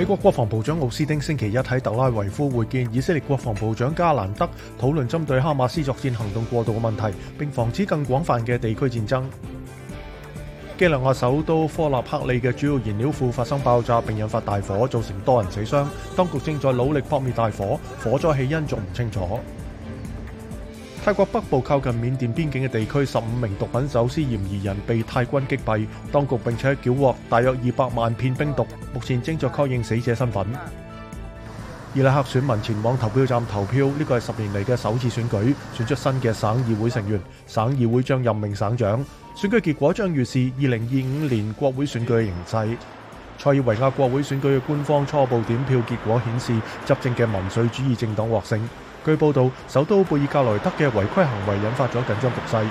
美国国防部长奥斯汀星期一喺特拉维夫会见以色列国防部长加兰德，讨论针对哈马斯作战行动过度嘅问题，并防止更广泛嘅地区战争。基腊亚首都科纳克利嘅主要燃料库发生爆炸，并引发大火，造成多人死伤。当局正在努力扑灭大火，火灾起因仲唔清楚。泰国北部靠近缅甸边境嘅地区，十五名毒品走私嫌疑人被泰军击毙，当局并且缴获大约二百万片冰毒。目前正在确认死者身份。伊拉克选民前往投票站投票，呢个系十年嚟嘅首次选举，选出新嘅省议会成员。省议会将任命省长。选举结果将预示二零二五年国会选举嘅形势。塞尔维亚国会选举嘅官方初步点票结果显示，执政嘅民粹主义政党获胜。据报道首都贝尔格莱德嘅违规行为引发咗紧张局势